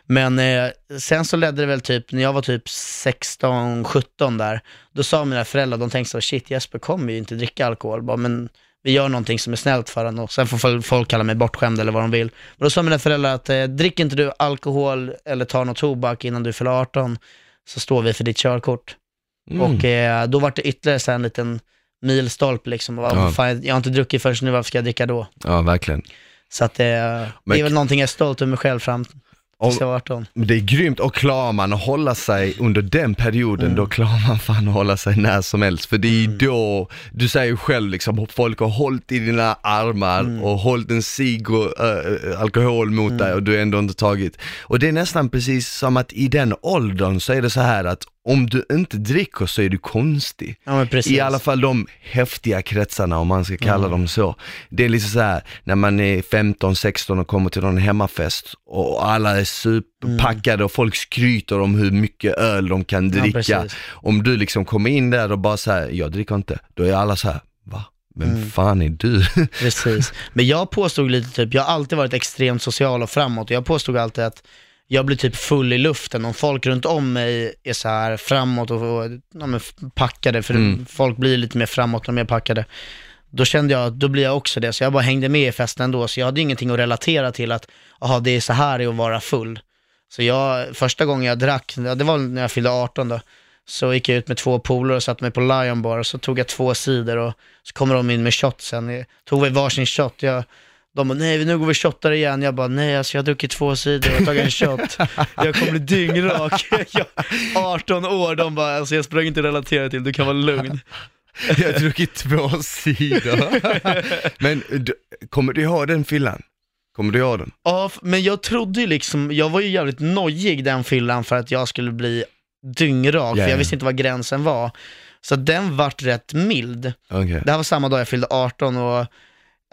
Men eh, sen så ledde det väl typ, när jag var typ 16, 17 där, då sa mina föräldrar, de tänkte så shit Jesper kommer ju inte dricka alkohol, bara, men vi gör någonting som är snällt för honom och sen får folk- kalla mig bortskämd eller vad de vill. Och då sa mina föräldrar att eh, drick inte du alkohol eller tar något tobak innan du fyller 18, så står vi för ditt körkort. Mm. Och eh, då var det ytterligare så en liten milstolpe liksom. Och, Ja. fan, jag har inte druckit förrän nu, varför ska jag dricka då? Ja, verkligen. Så att eh, det Men- är väl någonting jag är stolt över mig själv fram Och- jag var 18. Men Det är grymt och klarar man att hålla sig under den perioden, Mm. då klarar man fan att hålla sig när som helst. För det är då, du säger ju själv liksom, folk har hållit i dina armar Mm. och hållit en cigg och äh, alkohol mot dig och du har ändå inte tagit. Och det är nästan precis som att i den åldern så är det så här att om du inte dricker så är du konstig. Ja. I alla fall de häftiga kretsarna om man ska kalla dem så. Det är liksom så här när man är 15-16 och kommer till någon hemmafest och alla är superpackade och folk skryter om hur mycket öl de kan Ja, dricka. precis. om du liksom kommer in där och bara säger jag dricker inte, då är alla så här, va? Vem Mm. fan är du? Precis. Men jag påstod lite typ, jag har alltid varit extremt social och framåt och jag påstod alltid att jag blir typ full i luften om folk runt om mig är så här framåt och, och ja, packade, för Mm. folk blir lite mer framåt och mer packade. Då kände jag att då blir jag också det, så jag bara hängde med i festen ändå, så jag hade ingenting att relatera till att, jaha det är så här det är att vara full. Så jag, första gången jag drack, det var när jag fyllde 18 då, så gick jag ut med två polare och satte mig på Lion Bar och så tog jag två sidor och så kommer de in med shotsen. Tog vi varsin shot, jag, de bara nej nu går vi shottar igen. Jag bara nej alltså jag har druckit två sidor och tagit en shot. <laughs> Jag kommer bli dyngrak. <laughs> Jag, 18 år, de bara alltså jag sprang inte relatera till, du kan vara lugn. <laughs> jag har druckit två sidor. Men du, kommer du ihåg den fyllan? Kommer du ihåg den? Ja, men jag trodde ju liksom, jag var ju jävligt nojig den fyllan för att jag skulle bli dyngrak, Ja, för ja. jag visste inte vad gränsen var. Så den vart rätt mild. Okej. Det här var samma dag jag fyllde 18 och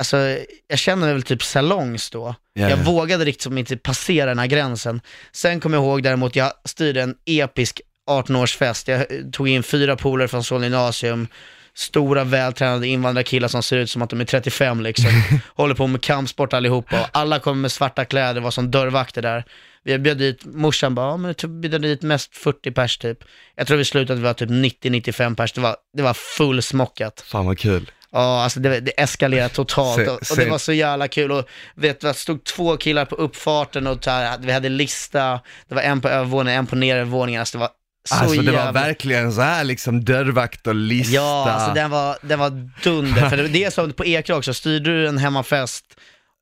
alltså, jag kände mig väl typ salongs då. Ja, jag ja. vågade riktigt inte passera den här gränsen. Sen kommer jag ihåg däremot, jag styrde en episk 18-årsfest. Jag eh, tog in fyra polare från Solna gymnasium, stora vältränade invandrarkillar som ser ut som att de är 35 liksom. <laughs> Håller på med kampsport allihopa och alla kommer med svarta kläder, var som dörrvakter där. Vi bjöd dit, morsan bara, ja men bjöd dit mest 40 pers typ. Jag tror vi slutade att vi var typ 90-95 pers, det var, det var fullsmockat. Fan vad kul. Ja, alltså det, det eskalerade totalt Se- och, och det var så jävla kul. Och vet du, det stod två killar på uppfarten och här, vi hade lista, det var en på övervåningen, en på nedervåningen, alltså det var så Alltså det jävla... var verkligen så här liksom dörrvakt och lista. Ja, alltså den var, den var dunder. För det, det är som på Ekerö också, styrde du en hemmafest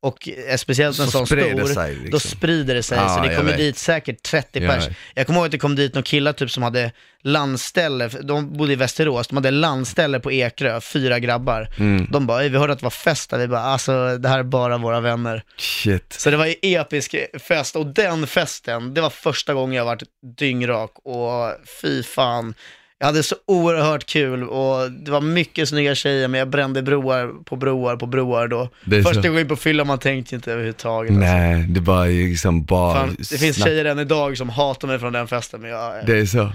och eh, speciellt en Så sån stor, sig, liksom. då sprider det sig. Ja, så det kommer dit säkert 30 Jag pers. vet. Jag kommer ihåg att det kom dit några killar typ som hade landställe, de bodde i Västerås, de hade landställe på Ekerö, fyra grabbar. Mm. De bara, "Ey, vi hörde att det var fest där, vi bara, alltså det här är bara våra vänner. Shit. Så det var ju episk fest och den festen, det var första gången jag varit dyngrak och fy fan. Jag hade så oerhört kul och det var mycket snygga tjejer men jag brände broar på broar på broar då. Första så. gången på fylla man tänkte inte överhuvudtaget. Alltså. Nej, det var liksom bara Fan, det finns snack. tjejer än idag som hatar mig från den festen men jag, Det är så.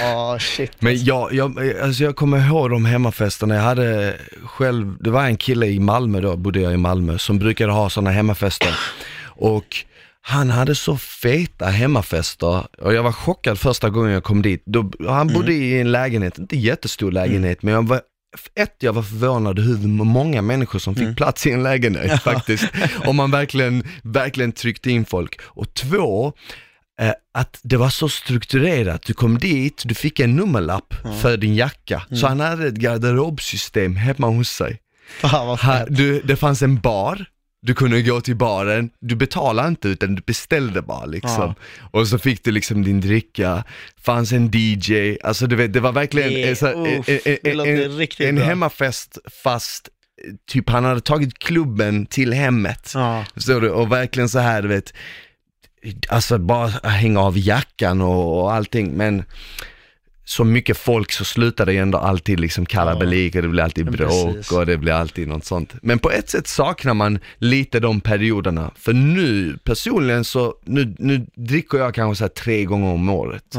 ja shit. Men jag, jag, alltså jag kommer ihåg de hemmafesterna, jag hade själv, det var en kille i Malmö då, bodde jag i Malmö, som brukade ha sådana hemmafester. Och han hade så feta hemmafester och jag var chockad första gången jag kom dit. Då, han bodde i en lägenhet, inte jättestor lägenhet, men jag var ett, jag var förvånad hur många människor som fick plats i en lägenhet <laughs> <laughs> faktiskt. Om man verkligen, verkligen tryckte in folk. Och två, eh, att det var så strukturerat. Du kom dit, du fick en nummerlapp för din jacka. Så han hade ett garderobsystem hemma hos sig. Fan vad fett. du, det fanns en bar, du kunde gå till baren, du betalade inte utan du beställde bara liksom. Och så fick du liksom din dricka, fanns en DJ, alltså du vet det var verkligen Det- eh, så, uff, en, riktigt en bra. hemmafest fast typ han hade tagit klubben till hemmet. Ja. Förstår du? Och verkligen så här du vet, alltså bara hänga av jackan och, och allting men så mycket folk så slutar det ju ändå alltid liksom kalabalik och det blir alltid bråk precis. och det blir alltid något sånt. Men på ett sätt saknar man lite de perioderna. För nu, personligen så, nu, nu dricker jag kanske så här tre gånger om året.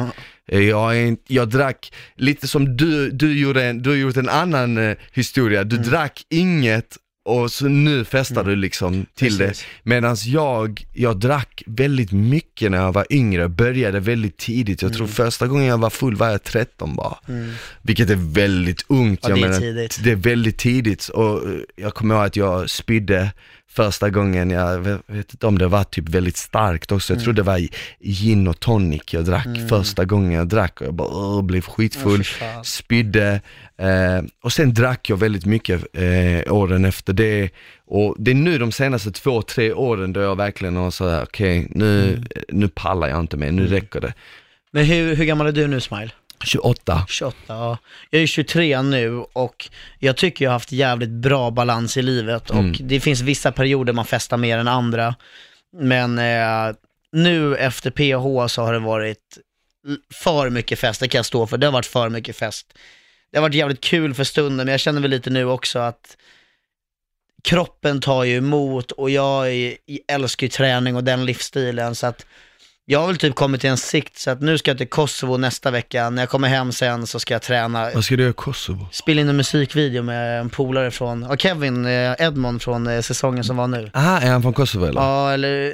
Eh, Jag, är, jag drack, lite som du, du gjorde, en, du har gjort en annan eh, historia, du Mm. drack inget och så nu festar du liksom till Precis. det. Medan jag, jag drack väldigt mycket när jag var yngre, började väldigt tidigt. Jag tror Mm. första gången jag var full var jag 13 bara. Vilket är väldigt ungt. Ja, jag det är menar, tidigt. Det är väldigt tidigt och eh, jag kommer ihåg att jag spydde första gången, jag vet, inte om det var typ väldigt starkt också, jag tror det var gin och tonic jag drack första gången jag drack och jag bara blev skitfull, fan. spydde eh, och sen drack jag väldigt mycket eh, åren efter det. Och det är nu de senaste två, tre åren då jag verkligen har såhär, okej nu, nu pallar jag inte mer, nu räcker det. Men hur, hur gammal är du nu Smile? 28. 28, ja. Jag är 23 nu och jag tycker jag har haft jävligt bra balans i livet och Mm. det finns vissa perioder man festar mer än andra. Men eh, nu efter PH så har det varit för mycket fest, det kan jag stå för. Det har varit för mycket fest. Det har varit jävligt kul för stunden, men jag känner väl lite nu också att kroppen tar ju emot och jag är, älskar ju träning och den livsstilen så att jag har väl typ kommit till en sikt så att nu ska jag till Kosovo nästa vecka. När jag kommer hem sen så ska jag träna. Vad ska du göra i Kosovo? Spela in en musikvideo med en polare från, ja, Kevin eh, Edmond från eh, säsongen som var nu. Aha, är han från Kosovo eller? Ja, eller,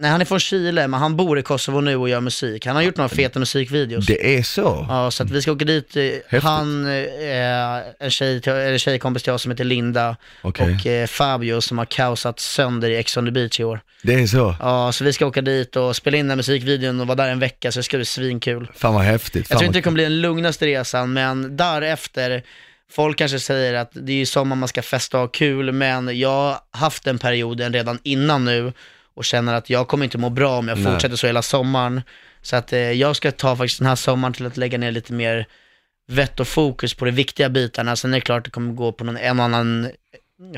nej han är från Chile men han bor i Kosovo nu och gör musik. Han har gjort några feta musikvideos. Det är så? Ja, så att vi ska åka dit. eh, Häftigt. Han, eh, en tjej, eller tjejkompis till oss som heter Linda Okej, och eh, Fabio som har kaosat sönder i Ex on the beach i år. det är så? Ja, så vi ska åka dit och spela in den musikvideon och vara där en vecka så det ska bli svinkul. Fan vad häftigt. Fan Jag tror inte det kommer bli den lugnaste resan, men därefter, folk kanske säger att det är ju sommar man ska festa och ha kul, men jag har haft den perioden redan innan nu och känner att jag kommer inte må bra om jag Nej. fortsätter så hela sommaren. Så att eh, jag ska ta faktiskt den här sommaren till att lägga ner lite mer vett och fokus på de viktiga bitarna. Sen är det klart att det kommer gå på någon, en annan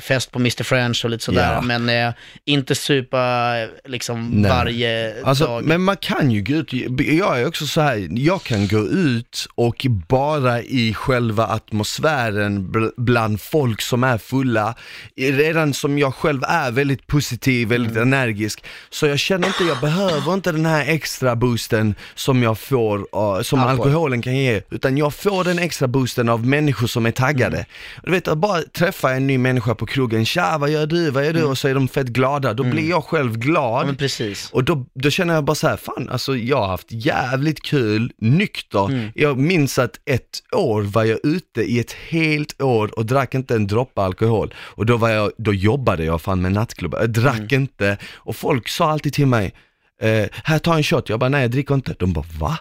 fest på Mr French och lite sådär, Ja. men eh, inte supa eh, liksom Nej. varje Alltså, dag. men man kan ju gå ut, jag är också så här, jag kan gå ut och bara i själva atmosfären bl- bland folk som är fulla, redan som jag själv är väldigt positiv, väldigt Mm. energisk, så jag känner inte, jag behöver inte den här extra boosten som jag får, uh, som Alkohol. alkoholen kan ge, utan jag får den extra boosten av människor som är taggade. Mm. Du vet, att bara träffa en ny människa på krogen, tja vad gör du, vad gör du? Och så är de fett glada, då blir jag själv glad. Mm. ja, precis. Och då, då känner jag bara så här, fan alltså jag har haft jävligt kul, nykter. Jag minns att ett år var jag ute i ett helt år och drack inte en droppe alkohol. Och då, var jag, då jobbade jag fan med nattklubbar, jag drack inte. Och folk sa alltid till mig, eh, här ta en shot, jag bara nej jag dricker inte. De bara va?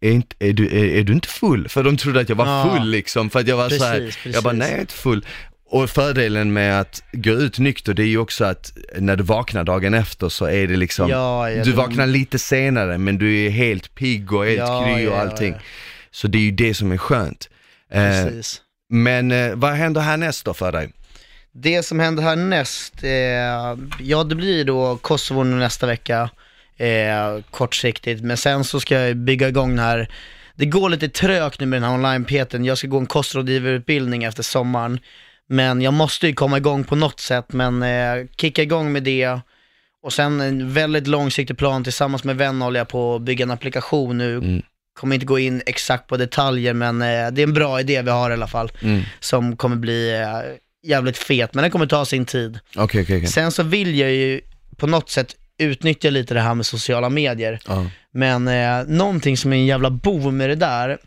Är, inte, är, du, är, är du inte full? För de trodde att jag var full liksom, för att jag var så här, Precis, jag bara precis. nej jag är inte full. Och fördelen med att gå ut nykter, det är ju också att när du vaknar dagen efter så är det liksom, Ja, ja, du vaknar lite senare men du är helt pigg och helt Ja, kry och allting. Så det är ju det som är skönt. Eh, Precis. men eh, vad händer härnäst då för dig? Det som händer härnäst, eh, ja det blir då Kosovo nu nästa vecka, eh, kortsiktigt, men sen så ska jag bygga igång den här, det går lite trögt nu med den här online-peten, jag ska gå en kostrådgivarutbildning efter sommaren, men jag måste ju komma igång på något sätt, men eh, kicka igång med det, och sen en väldigt långsiktig plan tillsammans med vän håller jag på att bygga en applikation nu, Mm. kommer inte gå in exakt på detaljer, men eh, det är en bra idé vi har i alla fall, Mm. som kommer bli eh, jävligt fet, men den kommer ta sin tid. Okej, okej, okej. Sen så vill jag ju på något sätt utnyttja lite det här med sociala medier. Ja. Men eh, någonting som är en jävla bov med det där,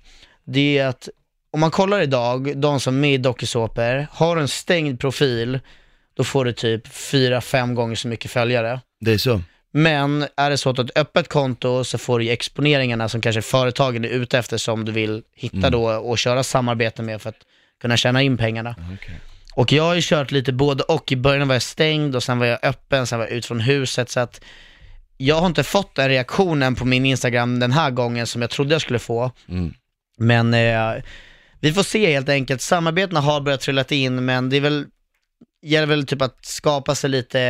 det är att om man kollar idag, de som är med i dokusåpor, har en stängd profil, då får du typ 4-5 gånger så mycket följare. Det är så? Men är det så att du har ett öppet konto så får du ju exponeringarna som kanske företagen är ute efter som du vill hitta då och köra samarbete med för att kunna tjäna in pengarna. Okej. Och jag har ju kört lite både och. I början var jag stängd och sen var jag öppen, sen var jag ut från huset. Så att jag har inte fått den reaktionen på min Instagram den här gången som jag trodde jag skulle få. Mm. Men eh, vi får se helt enkelt. Samarbetena har börjat trillat in, men det är väl, gäller väl typ att skapa sig lite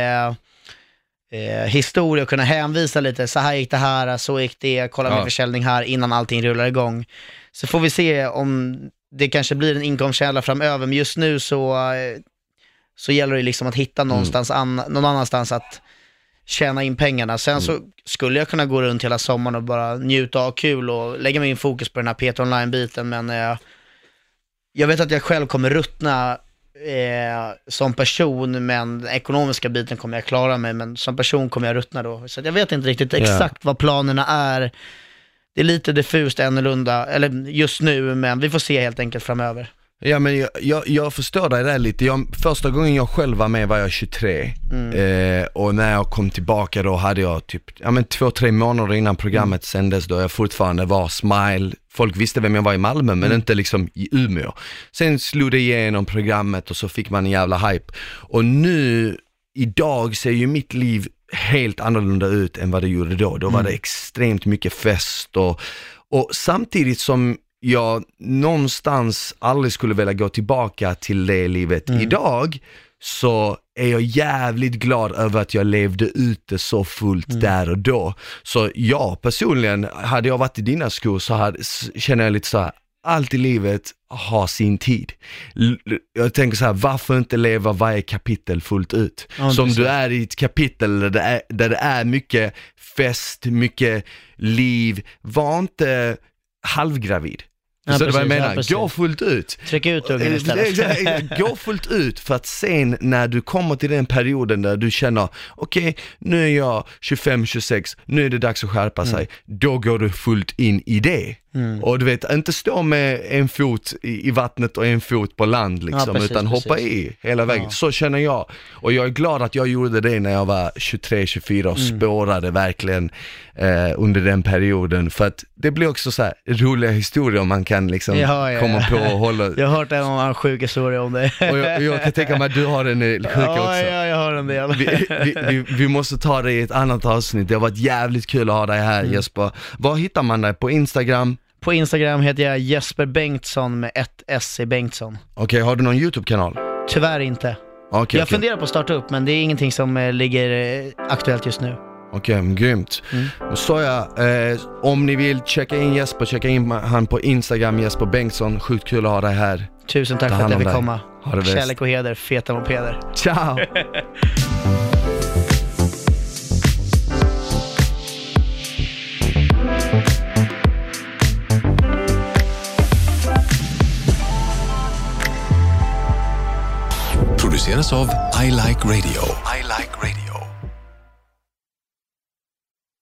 eh, historia och kunna hänvisa lite. Så här gick det här, så gick det, kolla min Ja. försäljning här innan allting rullar igång. Så får vi se om det kanske blir en inkomstkälla framöver, men just nu så, eh, så gäller det liksom att hitta någonstans an, någon annanstans att tjäna in pengarna. Sen så skulle jag kunna gå runt hela sommaren och bara njuta och ha kul och lägga min fokus på den här PT online-biten, men eh, jag vet att jag själv kommer ruttna eh, som person, men den ekonomiska biten kommer jag klara mig, men som person kommer jag ruttna då. Så jag vet inte riktigt exakt vad planerna är. Det är lite diffust annorlunda, eller just nu, men vi får se helt enkelt framöver. Ja men jag, jag, jag förstår dig där lite. Jag, första gången jag själv var med var jag 23 Mm. eh, och när jag kom tillbaka då hade jag typ, ja men två, tre månader innan programmet sändes då jag fortfarande var smile. Folk visste vem jag var i Malmö men inte liksom i Umeå. Sen slog det igenom programmet och så fick man en jävla hype. Och nu, idag ser ju mitt liv helt annorlunda ut än vad det gjorde då. Då var det extremt mycket fest och, och samtidigt som jag någonstans aldrig skulle vilja gå tillbaka till det livet idag, så är jag jävligt glad över att jag levde ut det så fullt där och då. Så ja, personligen, hade jag varit i dina skor så hade, känner jag lite så här, allt i livet har sin tid. Jag tänker så här, varför inte leva varje kapitel fullt ut? Ja, Som du är i ett kapitel där det är, där det är mycket fest, mycket liv, var inte halvgravid. Ja, Förstår du vad jag precis, ja, menar? precis. Gå fullt ut. Tryck ut ungen Eh, istället. <laughs> exakt, Gå fullt ut för att sen när du kommer till den perioden där du känner, okej nu är jag 25-26, nu är det dags att skärpa Mm. sig. Då går du fullt in i det. Och du vet, inte stå med en fot i, vattnet och en fot på land liksom, precis, utan hoppa precis. i hela vägen. Ja. Så känner jag. Och jag är glad att jag gjorde det när jag var 23-24 och Mm. spårade verkligen eh, under den perioden. För att det blir också så här roliga historier man kan liksom Ja, ja, komma ja. på och hålla. <laughs> Jag har hört en annan sjuk historia om det. Och jag, jag kan tänka mig att du har en sjuk ja, också. ja, jag har en del. Vi, vi, vi, vi måste ta det i ett annat avsnitt. Det har varit jävligt kul att ha dig här Mm. Jesper. Var hittar man dig? På Instagram? På Instagram heter jag Jesper Bengtsson med ett S i Bengtsson. Okej, har du någon YouTube-kanal? Tyvärr inte. Okej, jag okej. funderar på att starta upp men det är ingenting som eh, ligger eh, aktuellt just nu. Okej, men grymt. Mm. Sa jag, eh, om ni vill checka in Jesper, checka in han på Instagram, Jesper Bengtsson. Sjukt kul att ha dig här. Tusen tack Ta för att jag fick komma. Ha det bäst. Kärlek och heder, feta mopeder. Ciao! produceras av I Like Radio. I like radio.